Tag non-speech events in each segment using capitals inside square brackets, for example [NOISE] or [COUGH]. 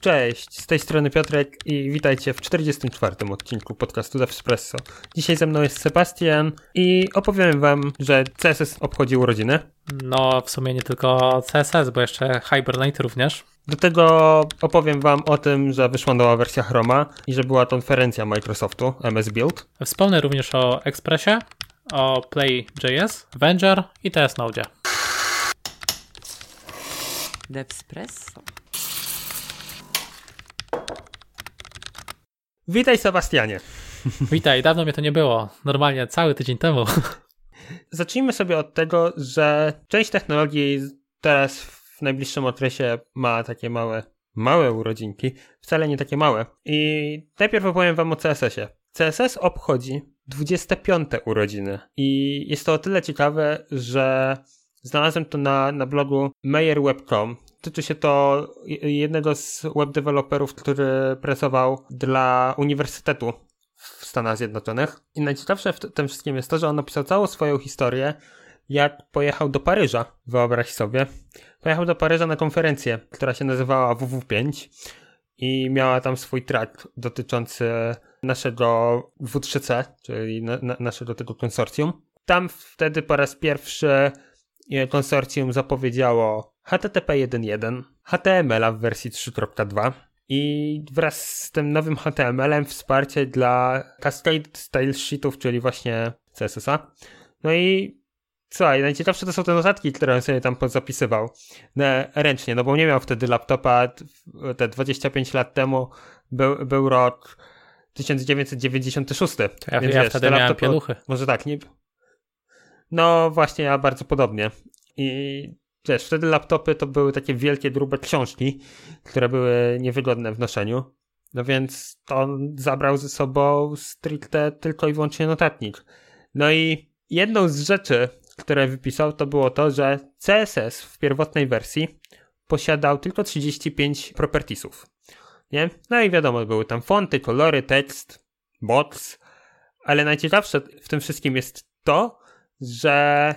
Cześć, z tej strony Piotrek i witajcie w 44. odcinku podcastu Devspresso. Dzisiaj ze mną jest Sebastian i opowiem wam, że CSS obchodzi urodziny. No, w sumie nie tylko CSS, bo jeszcze Hibernate również. Do tego opowiem wam o tym, że wyszła nowa wersja Chroma i że była konferencja Microsoftu MS Build. Wspomnę również o Expressie, o Play.js, Avenger i TS Node. Devspresso. Witaj Sebastianie. Witaj, dawno mnie to nie było. Normalnie cały tydzień temu. Zacznijmy sobie od tego, że część technologii teraz w najbliższym okresie ma takie małe, małe urodzinki, wcale nie takie małe. I najpierw opowiem wam o CSS-ie. CSS obchodzi 25 urodziny i jest to o tyle ciekawe, że znalazłem to na, na blogu mayerweb.com. Tyczy się to jednego z web developerów, który pracował dla Uniwersytetu w Stanach Zjednoczonych. I najciekawsze w tym wszystkim jest to, że on napisał całą swoją historię, jak pojechał do Paryża, wyobraź sobie. Pojechał do Paryża na konferencję, która się nazywała WW5 i miała tam swój track dotyczący naszego W3C, czyli na, na, naszego tego konsorcjum. Tam wtedy po raz pierwszy konsorcjum zapowiedziało HTTP 1.1, HTML w wersji 3.2 i wraz z tym nowym HTML-em wsparcie dla Cascade Style Sheetów, czyli właśnie CSS-a. No i Słuchaj, najciekawsze to są te notatki, które on sobie tam zapisywał ręcznie, no bo nie miał wtedy laptopa, te 25 lat temu był, był rok 1996. To ja, więc ja wiesz, wtedy miałem pieluchy. Może tak, nie? No właśnie, ja bardzo podobnie. I wiesz, wtedy laptopy to były takie wielkie, grube książki, które były niewygodne w noszeniu. No więc on zabrał ze sobą stricte tylko i wyłącznie notatnik. No i jedną z rzeczy, które wypisał, to było to, że CSS w pierwotnej wersji posiadał tylko 35 propertiesów. Nie? No i wiadomo, były tam fonty, kolory, tekst, box, ale najciekawsze w tym wszystkim jest to, że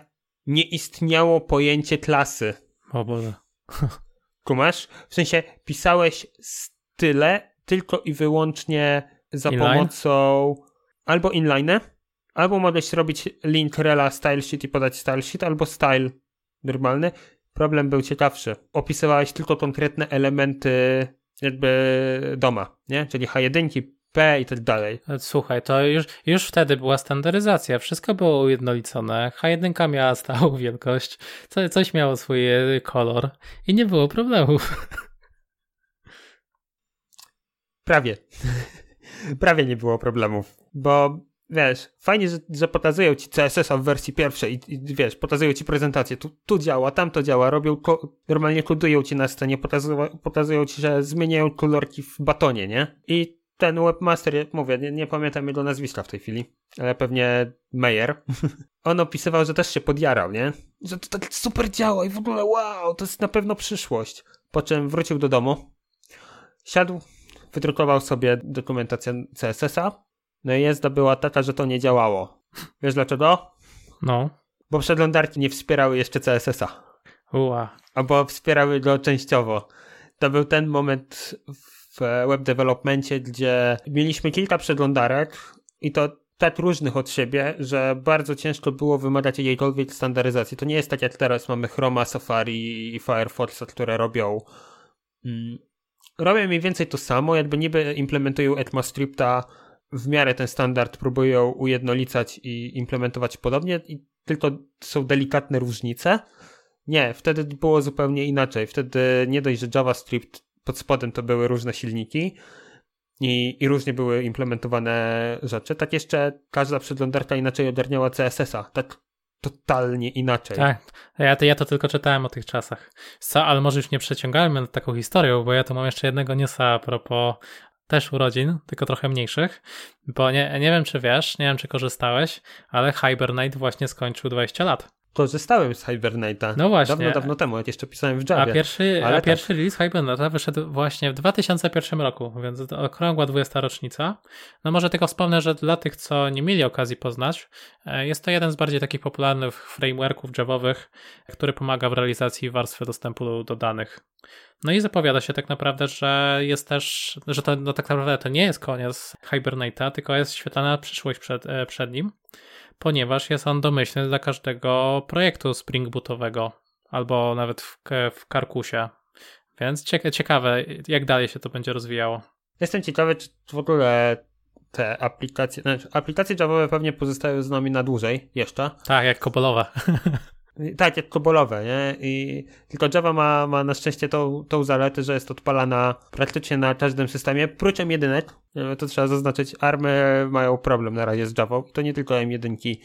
nie istniało pojęcie klasy. O Boże. [LAUGHS] Kumasz? W sensie pisałeś style tylko i wyłącznie za Inline? pomocą albo inline, albo mogłeś robić link rela style sheet i podać style sheet, albo style normalny. Problem był ciekawszy. Opisywałeś tylko konkretne elementy jakby doma, nie? Czyli H1, P i tak dalej. Słuchaj, to już, już wtedy była standaryzacja, wszystko było ujednolicone, H1 miała stałą wielkość, co, coś miało swój kolor i nie było problemów. Prawie. [LAUGHS] Prawie nie było problemów, bo wiesz, fajnie, że, że pokazują ci CSS-a w wersji pierwszej i, i, wiesz, pokazują ci prezentację, tu, tu działa, tam to działa, robią, ko- normalnie kodują ci na scenie, pokazują, pokazują ci, że zmieniają kolorki w batonie, nie? I ten webmaster, jak mówię, nie, nie, pamiętam jego nazwiska w tej chwili, ale pewnie Meyer, [LAUGHS] on opisywał, że też się podjarał, nie? Że to tak super działa i w ogóle wow, to jest na pewno przyszłość. Po czym wrócił do domu, siadł, wydrukował sobie dokumentację CSS-a, no i jezda była taka, że to nie działało. Wiesz dlaczego? No. Bo przeglądarki nie wspierały jeszcze CSS-a. Uła. Albo wspierały go częściowo. To był ten moment w web developmentie, gdzie mieliśmy kilka przeglądarek i to tak różnych od siebie, że bardzo ciężko było wymagać jakiejkolwiek standaryzacji. To nie jest tak jak teraz mamy Chroma, Safari i Firefoxa, które robią mm, robią mniej więcej to samo, jakby niby implementują ECMAScripta w miarę ten standard próbują ujednolicać i implementować podobnie, i tylko są delikatne różnice. Nie, wtedy było zupełnie inaczej. Wtedy nie dość, że JavaScript pod spodem to były różne silniki i, i różnie były implementowane rzeczy, tak jeszcze każda przeglądarka inaczej ogarniała CSS-a. Tak totalnie inaczej. Tak, ja to, ja to tylko czytałem o tych czasach. Co, ale może już nie przeciągajmy nad taką historią, bo ja tu mam jeszcze jednego newsa a propos też urodzin, tylko trochę mniejszych, bo nie, nie wiem czy wiesz, nie wiem czy korzystałeś, ale Hibernate właśnie skończył 20 lat. Korzystałem z Hibernate'a. No właśnie. Dawno, dawno temu, jak jeszcze pisałem w Javie. A pierwszy, ale a tak. pierwszy release Hibernata wyszedł właśnie w 2001 roku, więc okrągła 20 rocznica. No może tylko wspomnę, że dla tych, co nie mieli okazji poznać, e, jest to jeden z bardziej takich popularnych frameworków javowych, który pomaga w realizacji warstwy dostępu do danych. No i zapowiada się tak naprawdę, że jest też, że to no tak naprawdę to nie jest koniec Hibernate'a, tylko jest świetlana przyszłość przed, e, przed nim, ponieważ jest on domyślny dla każdego projektu Spring Bootowego albo nawet w, w Karkusie. Więc cieka- ciekawe, jak dalej się to będzie rozwijało. Jestem ciekawy, czy w ogóle te aplikacje, znaczy aplikacje Javowe pewnie pozostają z nami na dłużej jeszcze. Tak, jak kobolowe. [LAUGHS] Tak, jak kobolowe, nie? I tylko Java ma, ma na szczęście tą, tą zaletę, że jest odpalana praktycznie na każdym systemie, prócz M1, to trzeba zaznaczyć, ARMy mają problem na razie z Java. To nie tylko M1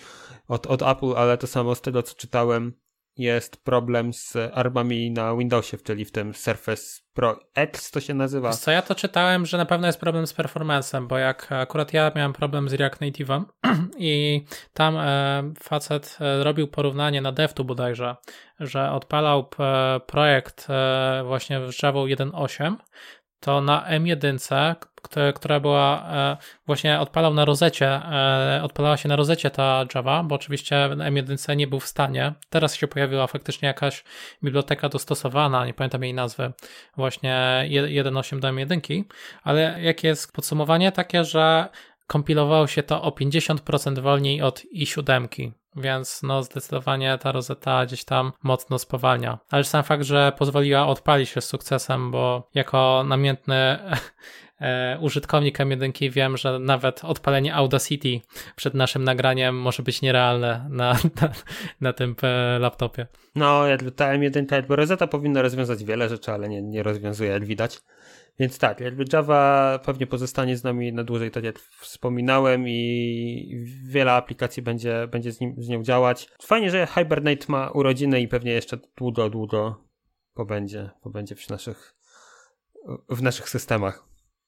od, od Apple, ale to samo z tego, co czytałem, jest problem z armami na Windowsie, czyli w tym Surface Pro X to się nazywa. Co, ja to czytałem, że na pewno jest problem z performancem, bo jak akurat ja miałem problem z React Native'em [CLEARS THROAT] i tam e, facet e, robił porównanie na DevTu bodajże, że odpalał e, projekt właśnie w Java 1.8, to na M1, która była e, właśnie odpalał na rozecie, e, odpalała się na rozecie ta Java, bo oczywiście M1 nie był w stanie. Teraz się pojawiła faktycznie jakaś biblioteka dostosowana, nie pamiętam jej nazwy, właśnie 1.8 do M1, ale jakie jest podsumowanie? Takie, że kompilowało się to o 50% wolniej od i7. Więc no zdecydowanie ta rozeta gdzieś tam mocno spowalnia. Ale sam fakt, że pozwoliła odpalić się z sukcesem, bo jako namiętny [LAUGHS] e, użytkownik M1 wiem, że nawet odpalenie Audacity przed naszym nagraniem może być nierealne na, [LAUGHS] na, na tym e, laptopie. No, ta M1 jakby Rosetta powinna rozwiązać wiele rzeczy, ale nie, nie rozwiązuje, jak widać. Więc tak, jakby Java pewnie pozostanie z nami na dłużej, tak jak wspominałem i wiele aplikacji będzie, będzie z, nim, z nią działać. Fajnie, że Hibernate ma urodziny i pewnie jeszcze długo, długo pobędzie, pobędzie w naszych, w naszych systemach.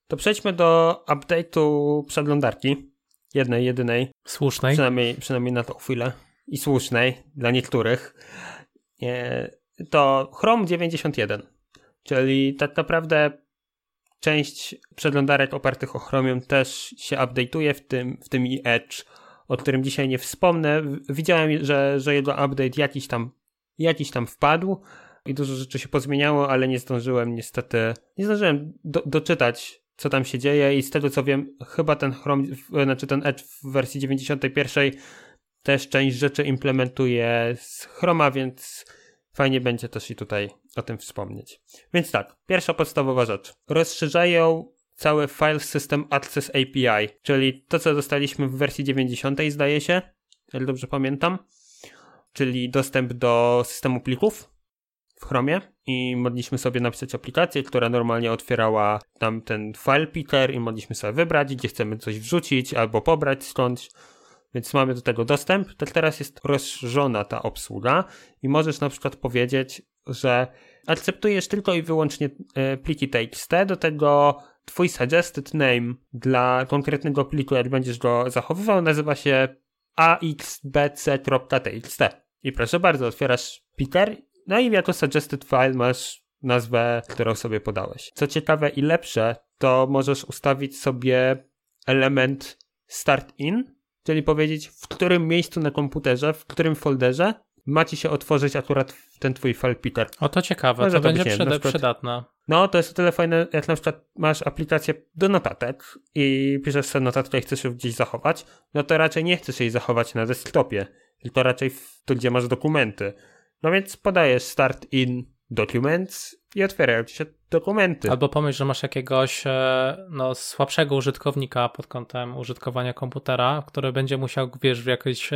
To przejdźmy do update'u przeglądarki. Jednej, jedynej. Słusznej. Przynajmniej, przynajmniej na tą chwilę. I słusznej dla niektórych. To Chrome 91. Czyli tak naprawdę część przeglądarek opartych o Chromium też się update'uje, w tym, w tym i Edge, o którym dzisiaj nie wspomnę. Widziałem, że, że jego update jakiś tam, jakiś tam wpadł i dużo rzeczy się pozmieniało, ale nie zdążyłem niestety, nie zdążyłem do, doczytać, co tam się dzieje i z tego co wiem, chyba ten Chrome, znaczy ten Edge w wersji 91 też część rzeczy implementuje z Chroma, więc fajnie będzie też i tutaj o tym wspomnieć. Więc tak, pierwsza podstawowa rzecz. Rozszerzają cały File System Access API, czyli to, co dostaliśmy w wersji 90, zdaje się, jak dobrze pamiętam, czyli dostęp do systemu plików w Chromie i mogliśmy sobie napisać aplikację, która normalnie otwierała tam ten file picker i mogliśmy sobie wybrać, gdzie chcemy coś wrzucić albo pobrać skądś więc mamy do tego dostęp, to teraz jest rozszerzona ta obsługa i możesz na przykład powiedzieć, że akceptujesz tylko i wyłącznie pliki TXT, do tego twój suggested name dla konkretnego pliku, jak będziesz go zachowywał, nazywa się axbc.txt. I proszę bardzo, otwierasz picker, no i jako suggested file masz nazwę, którą sobie podałeś. Co ciekawe i lepsze, to możesz ustawić sobie element start in, czyli powiedzieć, w którym miejscu na komputerze, w którym folderze macie się otworzyć akurat ten twój file picker. O to ciekawe, Może to, to będzie być, przyda- przykład, przydatne. No, to jest o tyle fajne, jak na przykład masz aplikację do notatek i piszesz sobie notatkę i chcesz ją gdzieś zachować, no to raczej nie chcesz jej zachować na desktopie, tylko raczej w, tu, gdzie masz dokumenty. No więc podajesz start in documents i otwierają ci się dokumenty. Albo pomyśl, że masz jakiegoś no, słabszego użytkownika pod kątem użytkowania komputera, który będzie musiał, wiesz, w jakimś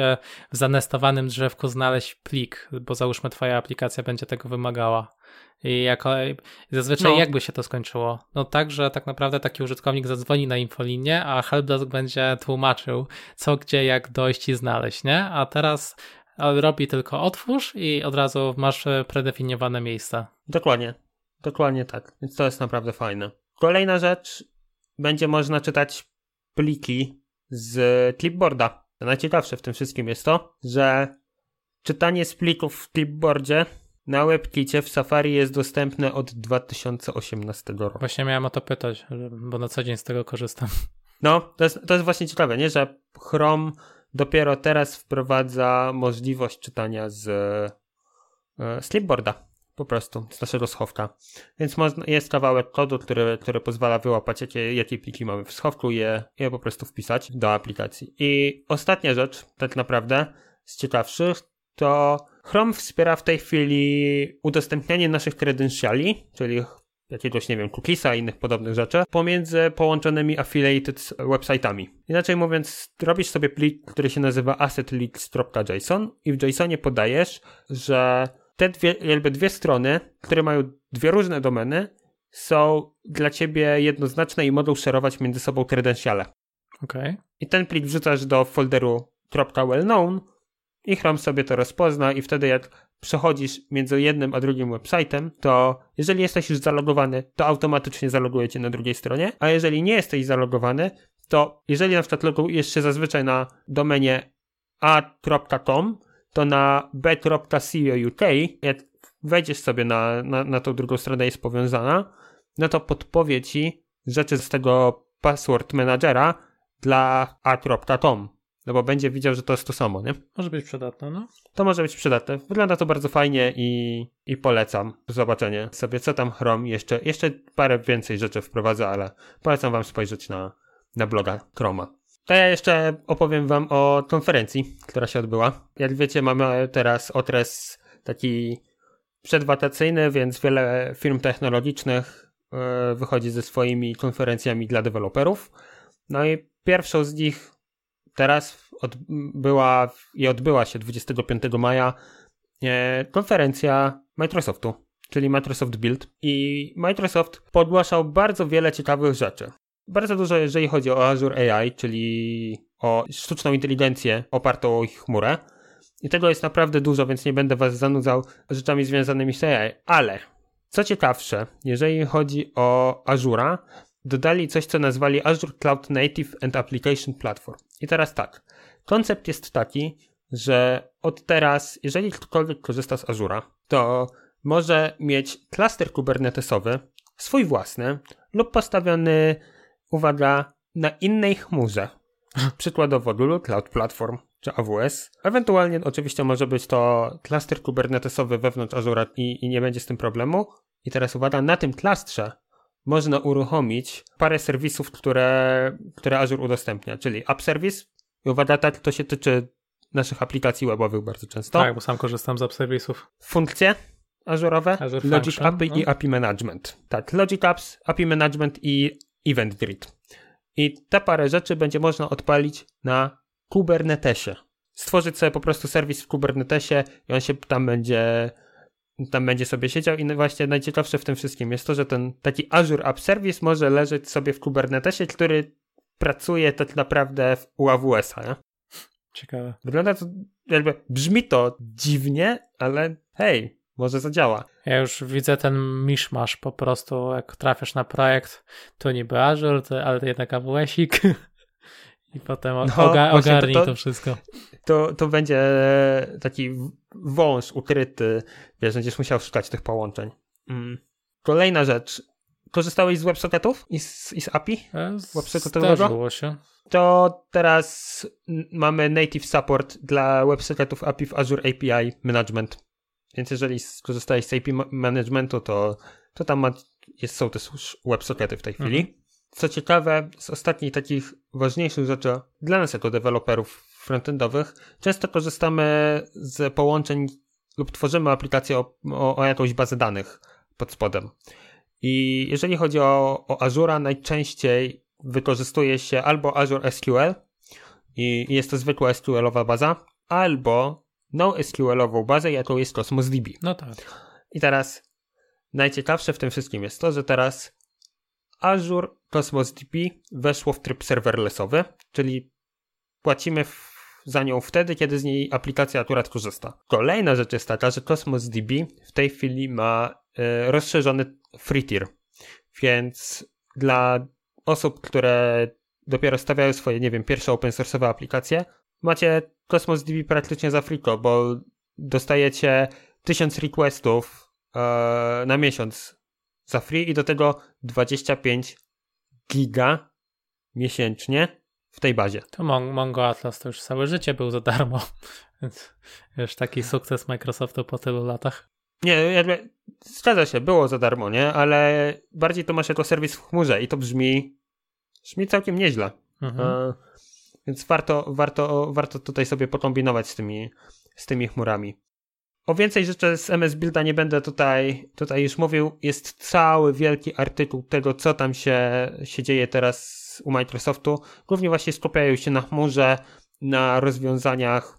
w zanestowanym drzewku znaleźć plik, bo załóżmy twoja aplikacja będzie tego wymagała. I jako, zazwyczaj no. jakby się to skończyło? No tak, że tak naprawdę taki użytkownik zadzwoni na infolinię, a helpdesk będzie tłumaczył, co, gdzie, jak dojść i znaleźć, nie? A teraz robi tylko otwórz i od razu masz predefiniowane miejsce. Dokładnie. Dokładnie tak. Więc to jest naprawdę fajne. Kolejna rzecz. Będzie można czytać pliki z clipboarda. Najciekawsze w tym wszystkim jest to, że czytanie splików w clipboardzie na WebKicie w Safari jest dostępne od 2018 roku. Właśnie miałem o to pytać, bo na co dzień z tego korzystam. No, to jest, to jest właśnie ciekawe, nie? Że Chrome dopiero teraz wprowadza możliwość czytania z, e, z clipboarda po prostu, z naszego schowka. Więc jest kawałek kodu, który, który pozwala wyłapać, jakie, jakie pliki mamy w schowku i je, je po prostu wpisać do aplikacji. I ostatnia rzecz, tak naprawdę, z ciekawszych, to Chrome wspiera w tej chwili udostępnianie naszych kredensiali, czyli jakiegoś, nie wiem, cookiesa i innych podobnych rzeczy, pomiędzy połączonymi affiliated website'ami. Inaczej mówiąc, robisz sobie plik, który się nazywa assetleaks.json i w JSONie podajesz, że te dwie, jakby dwie strony, które mają dwie różne domeny, są dla ciebie jednoznaczne i mogą szerować między sobą kredensiale. Okay. I ten plik wrzucasz do folderu .wellknown i Chrome sobie to rozpozna i wtedy jak przechodzisz między jednym a drugim website'em, to jeżeli jesteś już zalogowany, to automatycznie zaloguje cię na drugiej stronie, a jeżeli nie jesteś zalogowany, to jeżeli na przykład logujesz się zazwyczaj na domenie a.com, to na b.co.uk, jak wejdziesz sobie na, na, na tą drugą stronę jest powiązana, no to podpowie ci rzeczy z tego password managera dla a.com. No bo będzie widział, że to jest to samo, nie? Może być przydatne, no. To może być przydatne. Wygląda to bardzo fajnie i, i polecam zobaczenie sobie, co tam Chrome jeszcze, jeszcze parę więcej rzeczy wprowadza, ale polecam wam spojrzeć na, na bloga Chroma. To ja jeszcze opowiem wam o konferencji, która się odbyła. Jak wiecie, mamy teraz okres taki przedwatacyjny, więc wiele firm technologicznych e, wychodzi ze swoimi konferencjami dla deweloperów. No i pierwszą z nich teraz odbyła i odbyła się 25 maja e, konferencja Microsoftu, czyli Microsoft Build. I Microsoft podgłaszał bardzo wiele ciekawych rzeczy. Bardzo dużo, jeżeli chodzi o Azure AI, czyli o sztuczną inteligencję opartą o ich chmurę. I tego jest naprawdę dużo, więc nie będę was zanudzał rzeczami związanymi z AI. Ale co ciekawsze, jeżeli chodzi o Azura, dodali coś, co nazwali Azure Cloud Native and Application Platform. I teraz tak. Koncept jest taki, że od teraz, jeżeli ktokolwiek korzysta z Azura, to może mieć klaster kubernetesowy, swój własny, lub postawiony uwaga, na innej chmurze. Przykładowo Google Cloud Platform czy AWS. Ewentualnie oczywiście może być to klaster kubernetesowy wewnątrz Azure i, i nie będzie z tym problemu. I teraz uwaga, na tym klastrze można uruchomić parę serwisów, które, które Azure udostępnia, czyli App Service. I uwaga, tak to się tyczy naszych aplikacji webowych bardzo często. Tak, bo sam korzystam z App Service'ów. Funkcje ażurowe, Azure Logic Function, no. i API Management. Tak, Logic Apps, API Management i Event Grid. I te parę rzeczy będzie można odpalić na Kubernetesie. Stworzyć sobie po prostu serwis w Kubernetesie i on się tam będzie tam będzie sobie siedział i właśnie najciekawsze w tym wszystkim jest to, że ten taki Azure App Service może leżeć sobie w Kubernetesie, który pracuje tak naprawdę w u AWS-a, nie? Ciekawe. Wygląda to, jakby brzmi to dziwnie, ale hej, może zadziała. Ja już widzę ten miszmasz po prostu, jak trafiasz na projekt, to niby Azure, to, ale to jednak AWS-ik [LAUGHS] i potem No, oga, właśnie to- ogarnij to, to- wszystko. To, to będzie taki w- wąż ukryty, wiesz, będziesz musiał szukać tych połączeń. Mm. Kolejna rzecz. Korzystałeś z WebSocketów i z, i z API? E, Websocketowego? Zdarzyło się. To teraz mamy native support dla WebSocketów API w Azure API Management. Więc jeżeli skorzystałeś z API ma- Managementu, to, to tam ma, jest, są też WebSockety w tej chwili. Mhm. Co ciekawe, z ostatnich takich ważniejszych rzeczy dla nas jako deweloperów frontendowych, często korzystamy z połączeń lub tworzymy aplikację o, o, o jakąś bazę danych pod spodem. I jeżeli chodzi o, o Azura, najczęściej wykorzystuje się albo Azure SQL i jest to zwykła SQL-owa baza, albo NoSQL-ową bazę, jaką jest Cosmos DB. No tak. I teraz najciekawsze w tym wszystkim jest to, że teraz Azure Cosmos DB weszło w tryb serverlessowy, czyli płacimy w, za nią wtedy, kiedy z niej aplikacja akurat korzysta. Kolejna rzecz jest taka, że Cosmos DB w tej chwili ma e, rozszerzony free tier, więc dla osób, które dopiero stawiają swoje, nie wiem, pierwsze open source'owe aplikacje, macie Cosmos DB praktycznie za friko, bo dostajecie 1000 requestów e, na miesiąc za free i do tego 25 giga miesięcznie w tej bazie. To Mon Mongo Atlas to już całe życie był za darmo, [LAUGHS] więc wiesz, taki sukces Microsoftu po tylu latach. Nie, jakby, zgadza się, było za darmo, nie? Ale bardziej to masz jako serwis w chmurze i to brzmi, brzmi całkiem nieźle. Mhm. E, więc warto, warto, warto tutaj sobie pokombinować z tymi, z tymi chmurami. O więcej rzeczy z MS Builda nie będę tutaj, tutaj już mówił. Jest cały wielki artykuł tego, co tam się, się dzieje teraz u Microsoftu. Głównie właśnie skupiają się na chmurze, na rozwiązaniach,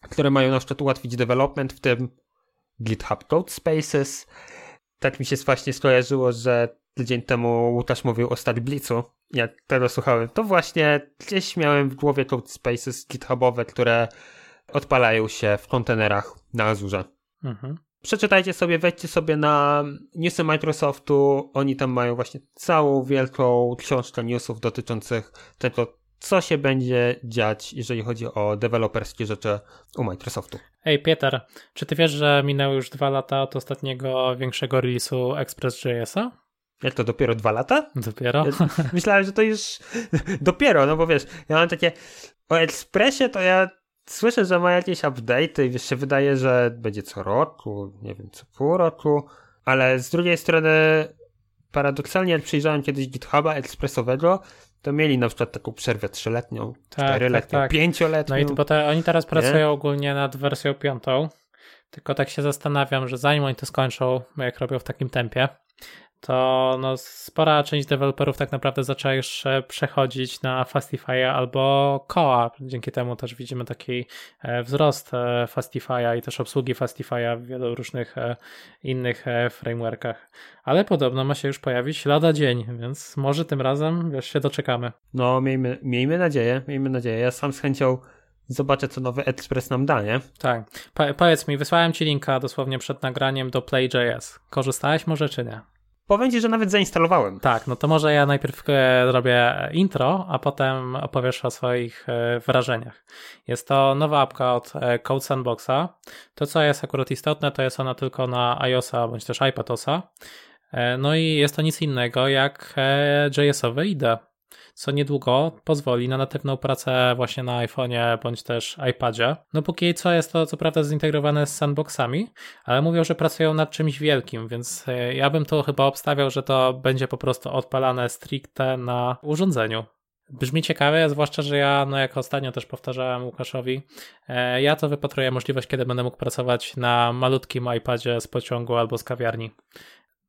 które mają na przykład ułatwić development, w tym GitHub Code Spaces. Tak mi się właśnie skojarzyło, że tydzień temu Łukasz mówił o Starblicu. Jak tego słuchałem, to właśnie gdzieś miałem w głowie Code Spaces GitHubowe, które odpalają się w kontenerach na Azurze. Mhm. Przeczytajcie sobie, wejdźcie sobie na newsy Microsoftu. Oni tam mają właśnie całą wielką książkę newsów dotyczących tego, co się będzie dziać, jeżeli chodzi o deweloperskie rzeczy u Microsoftu. Ej, Pieter, czy ty wiesz, że minęły już dwa lata od ostatniego większego release'u Express.jsa? Jak to dopiero dwa lata? Dopiero? Myślałem, że to już [LAUGHS] dopiero, no bo wiesz, ja mam takie o Expressie to ja słyszę, że ma jakieś update'y i wiesz, się wydaje, że będzie co roku, nie wiem, co pół roku, ale z drugiej strony paradoksalnie jak przyjrzałem kiedyś GitHuba ekspresowego, to mieli na przykład taką przerwę trzyletnią, Tak, czteroletnią, tak, tak. pięcioletnią. No i bo te, oni teraz pracują ogólnie nad wersją piątą, tylko tak się zastanawiam, że zanim oni to skończą, jak robią w takim tempie, to no, spora część deweloperów tak naprawdę zaczęła już e, przechodzić na Fastify albo Koa. Dzięki temu też widzimy taki e, wzrost e, Fastify'a i też obsługi Fastify'a w wielu różnych innych frameworkach. Ale podobno ma się już pojawić lada dzień, więc może tym razem wiesz, się doczekamy. No, miejmy, miejmy nadzieję, miejmy nadzieję. Ja sam z chęcią zobaczę, co nowy Express nam da, nie? Tak. Po, powiedz mi, wysłałem ci linka dosłownie przed nagraniem do Play.js. Korzystałeś może czy nie? Powiem ci, że nawet zainstalowałem. Tak, no to może ja najpierw e, zrobię intro, a potem opowiesz o swoich e, wrażeniach. Jest to nowa apka od e, Code Sandboxa. To, co jest akurat istotne, to jest ona tylko na iOSa bądź też iPadOSa. No i jest to nic innego jak JS-owe IDE, co niedługo pozwoli na natywną pracę właśnie na iPhone'ie bądź też iPadzie. No póki co jest to co prawda zintegrowane z sandboxami, ale mówią, że pracują nad czymś wielkim, więc e, ja bym to chyba obstawiał, że to będzie po prostu odpalane stricte na urządzeniu. Brzmi ciekawe, zwłaszcza, że ja, no jak ostatnio też powtarzałem Łukaszowi, e, ja to wypatruję możliwość, kiedy będę mógł pracować na malutkim iPadzie z pociągu albo z kawiarni.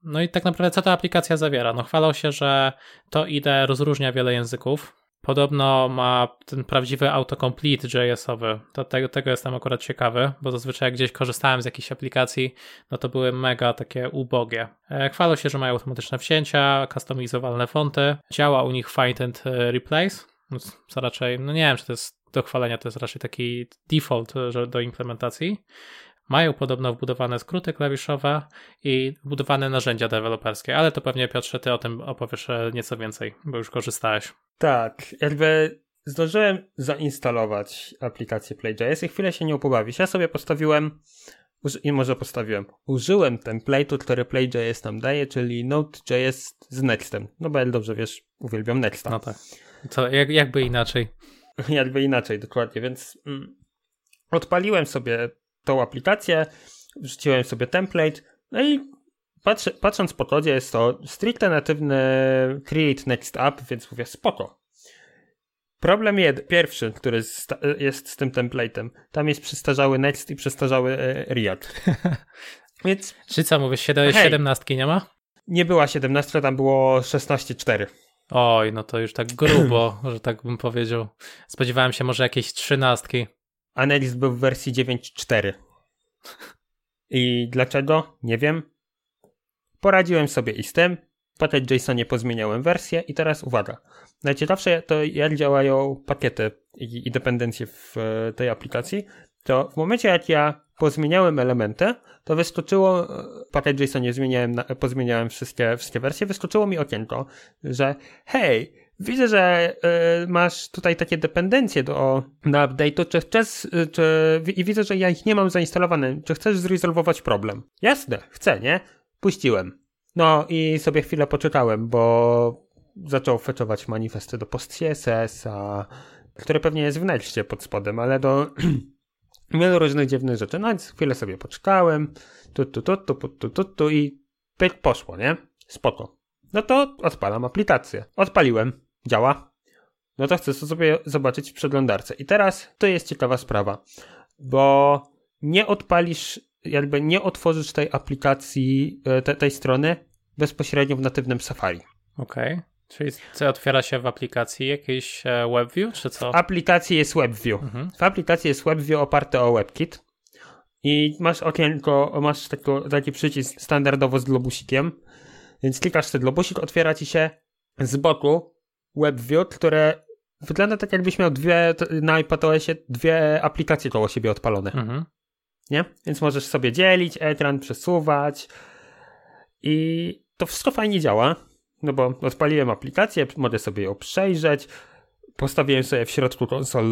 No i tak naprawdę co ta aplikacja zawiera? No chwalą się, że to IDE rozróżnia wiele języków. Podobno ma ten prawdziwy autocomplete JS-owy. To tego, tego jestem akurat ciekawy, bo zazwyczaj jak gdzieś korzystałem z jakichś aplikacji, no to były mega takie ubogie. E, Chwalą się, że mają automatyczne wcięcia, customizowalne fonty. Działa u nich Find and e, Replace, co raczej, no nie wiem, czy to jest do chwalenia, to jest raczej taki default e, do implementacji. Mają podobno wbudowane skróty klawiszowe i wbudowane narzędzia deweloperskie, ale to pewnie Piotrze, ty o tym opowiesz e, nieco więcej, bo już korzystałeś. Tak, jakby zdążyłem zainstalować aplikację Play.js i chwilę się nie pobawić. Ja sobie postawiłem, i może postawiłem, użyłem template'u, który Play.js nam daje, czyli Node.js z Nextem. No bo dobrze wiesz, uwielbiam Nexta. No tak. To jak, jakby inaczej. [LAUGHS] Jakby inaczej, dokładnie, więc mm, odpaliłem sobie tą aplikację, wrzuciłem sobie template, no i patrzę, patrząc po kodzie jest to stricte natywny create next app, więc mówię spoko. Problem jed, pierwszy, który sta- jest z tym templatem, tam jest przestarzały Next i przestarzały e, React. [LAUGHS] Więc Czy co mówisz, siedem, Hej. 17 nie ma? nie była 17, tam było 16.4. Oj, no to już tak grubo, [LAUGHS] że tak bym powiedział. Spodziewałem się może jakiejś trzynastki. A Next był w wersji 9.4. I dlaczego? Nie wiem. Poradziłem sobie i z tym. Tej JSONie pozmieniałem wersję i teraz uwaga. Najciekawsze to jak działają pakiety i, dependencje w e, tej aplikacji, to w momencie jak ja pozmieniałem elementy, to wyskoczyło, e, tej JSOnie zmieniałem, pozmieniałem wszystkie, wszystkie wersje, wyskoczyło mi okienko, że hej, widzę, że y, masz tutaj takie dependencje do, do update'u, czy chcesz, y, czy, i widzę, że ja ich nie mam zainstalowane, czy chcesz zrezolwować problem? Jasne, chcę, nie? Puściłem. No i sobie chwilę poczytałem, bo zaczął feczować manifesty do post-CSS, a, które pewnie jest w Nextie pod spodem, ale do [CLEARS THROAT] wielu różnych dziwnych rzeczy. No więc chwilę sobie poczekałem, tu, tu, tu, tu, tu, tu, tu i pyk poszło, nie? Spoko. No to odpalam aplikację. Odpaliłem. Działa. No to chcę sobie zobaczyć w przeglądarce. I teraz to jest ciekawa sprawa, bo nie odpalisz, jakby nie otworzysz tej aplikacji, e, te, tej strony bezpośrednio w natywnym Safari. Okej. Okay. Czyli co otwiera się w aplikacji? Jakiś e, WebView, czy co? W aplikacji jest WebView. Mhm. W aplikacji jest WebView oparte o WebKit. I masz okienko, masz tako, taki przycisk standardowo z globusikiem. Więc klikasz ten globusik, otwiera ci się z boku WebView, które wygląda tak jakbyś miał dwie, na iPadOSie dwie aplikacje koło siebie odpalone. Mhm. Nie? Więc możesz sobie dzielić ekran, przesuwać i to wszystko fajnie działa, no bo odpaliłem aplikację, mogę sobie ją przejrzeć, postawiłem sobie w środku konsol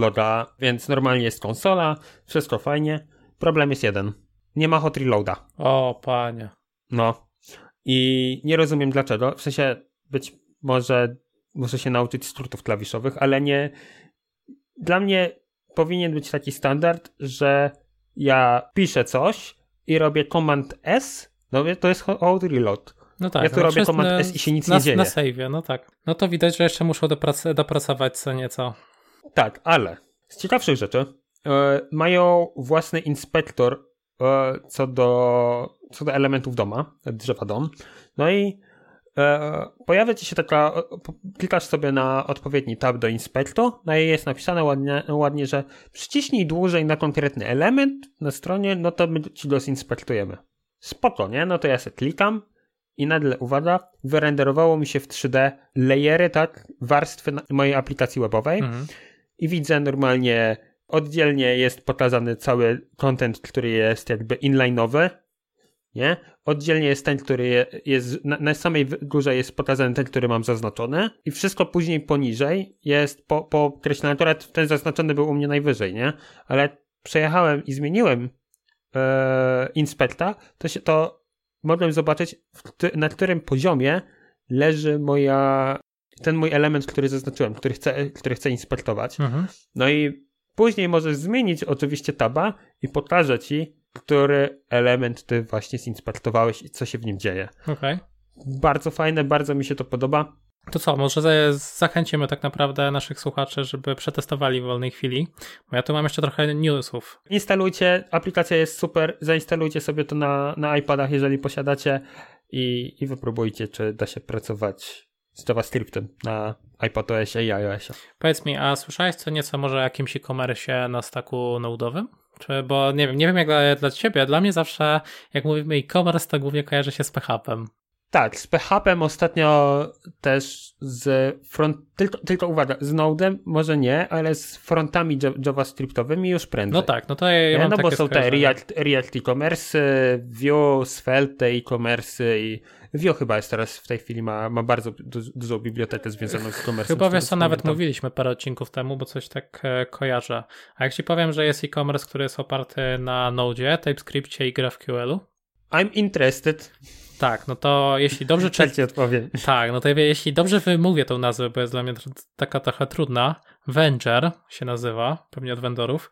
więc normalnie jest konsola, wszystko fajnie. Problem jest jeden. Nie ma hot reloada. O, panie. No. I nie rozumiem dlaczego. W sensie być może muszę się nauczyć skrótów klawiszowych, ale nie. Dla mnie powinien być taki standard, że ja piszę coś i robię Command S, no to jest hot reload. No tak, ja tu no robię Command S i się nic na, nie dzieje. Na save, no tak. No to widać, że jeszcze muszą doprac dopracować co nieco. Tak, ale z ciekawszych rzeczy e, mają własny inspektor e, co, do, co do elementów doma, drzewa dom. No i pojawia ci się taka, klikasz sobie na odpowiedni tab do inspektu, no i jest napisane ładnie, ładnie, że przyciśnij dłużej na konkretny element na stronie, no to my ci go zinspektujemy. Spoko, nie? No to ja sobie klikam i nagle, uwaga, wyrenderowało mi się w 3D layery, tak, warstwy mojej aplikacji webowej mhm. i widzę normalnie oddzielnie jest pokazany cały content, który jest jakby inline'owy, nie? Oddzielnie jest ten, który jest, na, na, samej górze jest pokazany ten, który mam zaznaczony i wszystko później poniżej jest po, podkreślone. Akurat ten zaznaczony był u mnie najwyżej, nie? Ale przejechałem i zmieniłem e, inspekta, to się to mogłem zobaczyć, na którym poziomie leży moja ten mój element, który zaznaczyłem, który chcę, który chcę inspektować. Mhm. No i później możesz zmienić oczywiście taba i pokażę ci, który element ty właśnie zinspektowałeś i co się w nim dzieje. Okay. Bardzo fajne, bardzo mi się to podoba. To co, może zachęcimy tak naprawdę naszych słuchaczy, żeby przetestowali w wolnej chwili, bo ja tu mam jeszcze trochę newsów. Instalujcie, aplikacja jest super, zainstalujcie sobie to na, na iPadach, jeżeli posiadacie i, i wypróbujcie, czy da się pracować z JavaScriptem na iPadOSie i iOSie. Powiedz mi, a słyszałeś co nieco może o jakimś e-commerce na staku nodowym? Czy, bo nie wiem, nie wiem jak dla, dla ciebie, dla mnie zawsze jak mówimy e-commerce to głównie kojarzy się z PHP-em. Tak, z PHP ostatnio też z front, tylko, tylko uwaga, z Node może nie, ale z frontami JavaScriptowymi już prędzej. No tak, no to ja, ja mam No bo są te React, React e-commerce, Vue, Svelte e-commerce i Vue chyba jest teraz w tej chwili ma, ma bardzo du dużą bibliotekę związaną z e-commerce. Chyba wiesz co, nawet mówiliśmy parę odcinków temu, bo coś tak e, kojarzę. A jak ci powiem, że jest e-commerce, który jest oparty na Node, TypeScriptie i GraphQL-u? I'm interested. Tak, no to jeśli dobrze czy... [LAUGHS] Tak ci odpowiem. Tak, no to jeśli dobrze wymówię tą nazwę, bo jest dla mnie taka trochę trudna, Venger się nazywa, pewnie od vendorów,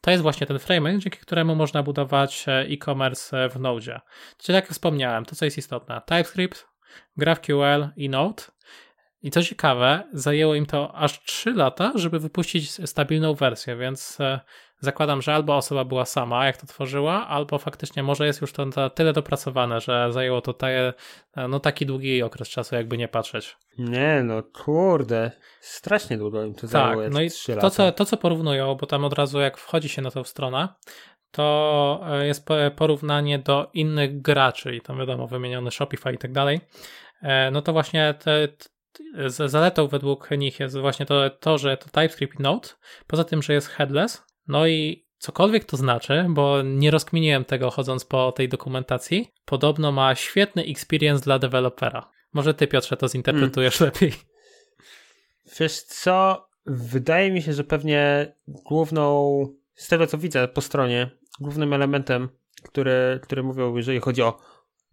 to jest właśnie ten framework, dzięki któremu można budować e, e-commerce w Node. Czyli jak wspomniałem, to co jest istotne, TypeScript, GraphQL i Node. I co ciekawe, zajęło im to aż 3 lata, żeby wypuścić stabilną wersję, więc e, zakładam, że albo osoba była sama, jak to tworzyła, albo faktycznie może jest już to tyle dopracowane, że zajęło to te, no, taki długi okres czasu, jakby nie patrzeć. Nie, no kurde, strasznie długo im to tak, zajęło. no i to co, to, co porównują, bo tam od razu jak wchodzi się na tą stronę, to e, jest porównanie do innych graczy i tam wiadomo, wymieniony Shopify i tak dalej, e, no to właśnie te, zaletą według nich jest właśnie to, to, że to TypeScript Node, poza tym, że jest headless, no i cokolwiek to znaczy, bo nie rozkminiłem tego chodząc po tej dokumentacji, podobno ma świetny experience dla dewelopera. Może ty, Piotrze, to zinterpretujesz hmm. lepiej. Wiesz co? Wydaje mi się, że pewnie główną, z tego co widzę po stronie, głównym elementem, który, który mówią, jeżeli chodzi o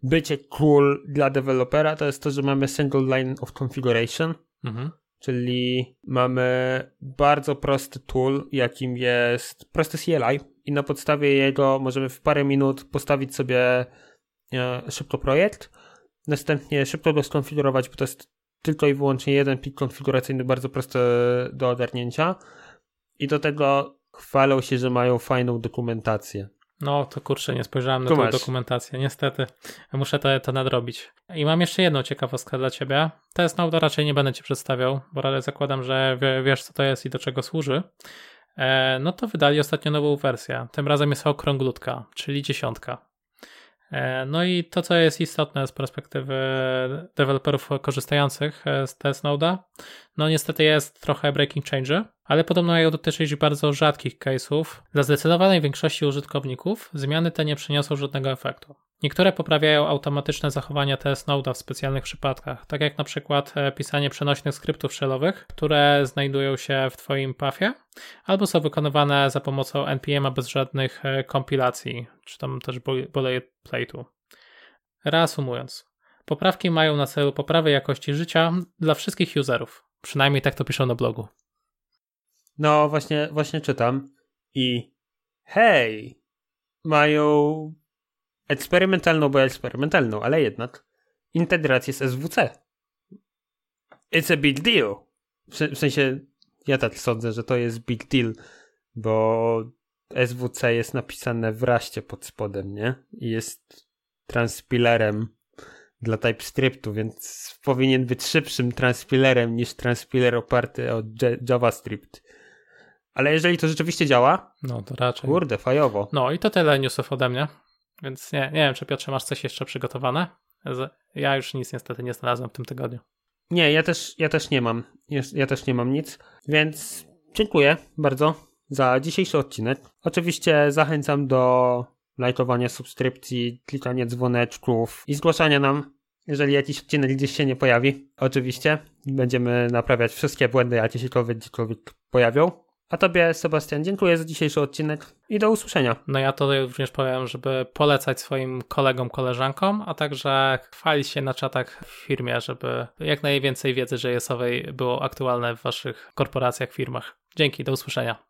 bycie cool dla dewelopera, to jest to, że mamy single line of configuration, Mhm. czyli mamy bardzo prosty tool, jakim jest prosty CLI i na podstawie jego możemy w parę minut postawić sobie e, szybko projekt, następnie szybko go skonfigurować, bo to jest tylko i wyłącznie jeden plik konfiguracyjny, bardzo prosty do ogarnięcia i do tego chwalą się, że mają fajną dokumentację. No to kurczę, nie spojrzałem na Tu tę dokumentację, niestety. Muszę to, to nadrobić. I mam jeszcze jedną ciekawostkę dla ciebie. To jest Node, raczej nie będę ci przedstawiał, bo ale zakładam, że wie, wiesz co to jest i do czego służy. E, no to wydali ostatnio nową wersję. Tym razem jest okrąglutka, czyli dziesiątka. E, no i to, co jest istotne z perspektywy deweloperów korzystających e, z TS Node'a, no niestety jest trochę breaking change, ale podobno dotyczyć bardzo rzadkich case'ów. Dla zdecydowanej większości użytkowników zmiany te nie przyniosą żadnego efektu. Niektóre poprawiają automatyczne zachowania TS Node'a w specjalnych przypadkach, tak jak na przykład e, pisanie przenośnych skryptów shellowych, które znajdują się w Twoim pathie, albo są wykonywane za pomocą NPM-a bez żadnych e, kompilacji, czy tam też boilerplate'u. Reasumując, poprawki mają na celu poprawę jakości życia dla wszystkich userów. Przynajmniej tak to piszą na blogu. No, właśnie, właśnie czytam i hej, mają eksperymentalną, bo eksperymentalną, ale jednak integrację z SWC. It's a big deal. W, se- w sensie, ja tak sądzę, że to jest big deal, bo SWC jest napisane w raście pod spodem, nie? I jest transpilerem dla TypeScriptu, więc powinien być szybszym transpilerem niż transpiler oparty o JavaScript. Ale jeżeli to rzeczywiście działa, No to raczej. kurde, fajowo. No i to tyle newsów ode mnie. Więc nie, nie wiem, czy Piotrze masz coś jeszcze przygotowane? Ja już nic niestety nie znalazłem w tym tygodniu. Nie, ja też, ja też nie mam. Ja też nie mam nic, więc dziękuję bardzo za dzisiejszy odcinek. Oczywiście zachęcam do lajkowania subskrypcji, klikania dzwoneczków i zgłaszania nam, jeżeli jakiś odcinek gdzieś się nie pojawi. Oczywiście będziemy naprawiać wszystkie błędy, jakie się gdziekolwiek pojawią. A tobie, Sebastian, dziękuję za dzisiejszy odcinek i do usłyszenia. No ja to również powiem, żeby polecać swoim kolegom, koleżankom, a także chwalić się na czatach w firmie, żeby jak najwięcej wiedzy JS-owej było aktualne w waszych korporacjach, firmach. Dzięki, do usłyszenia.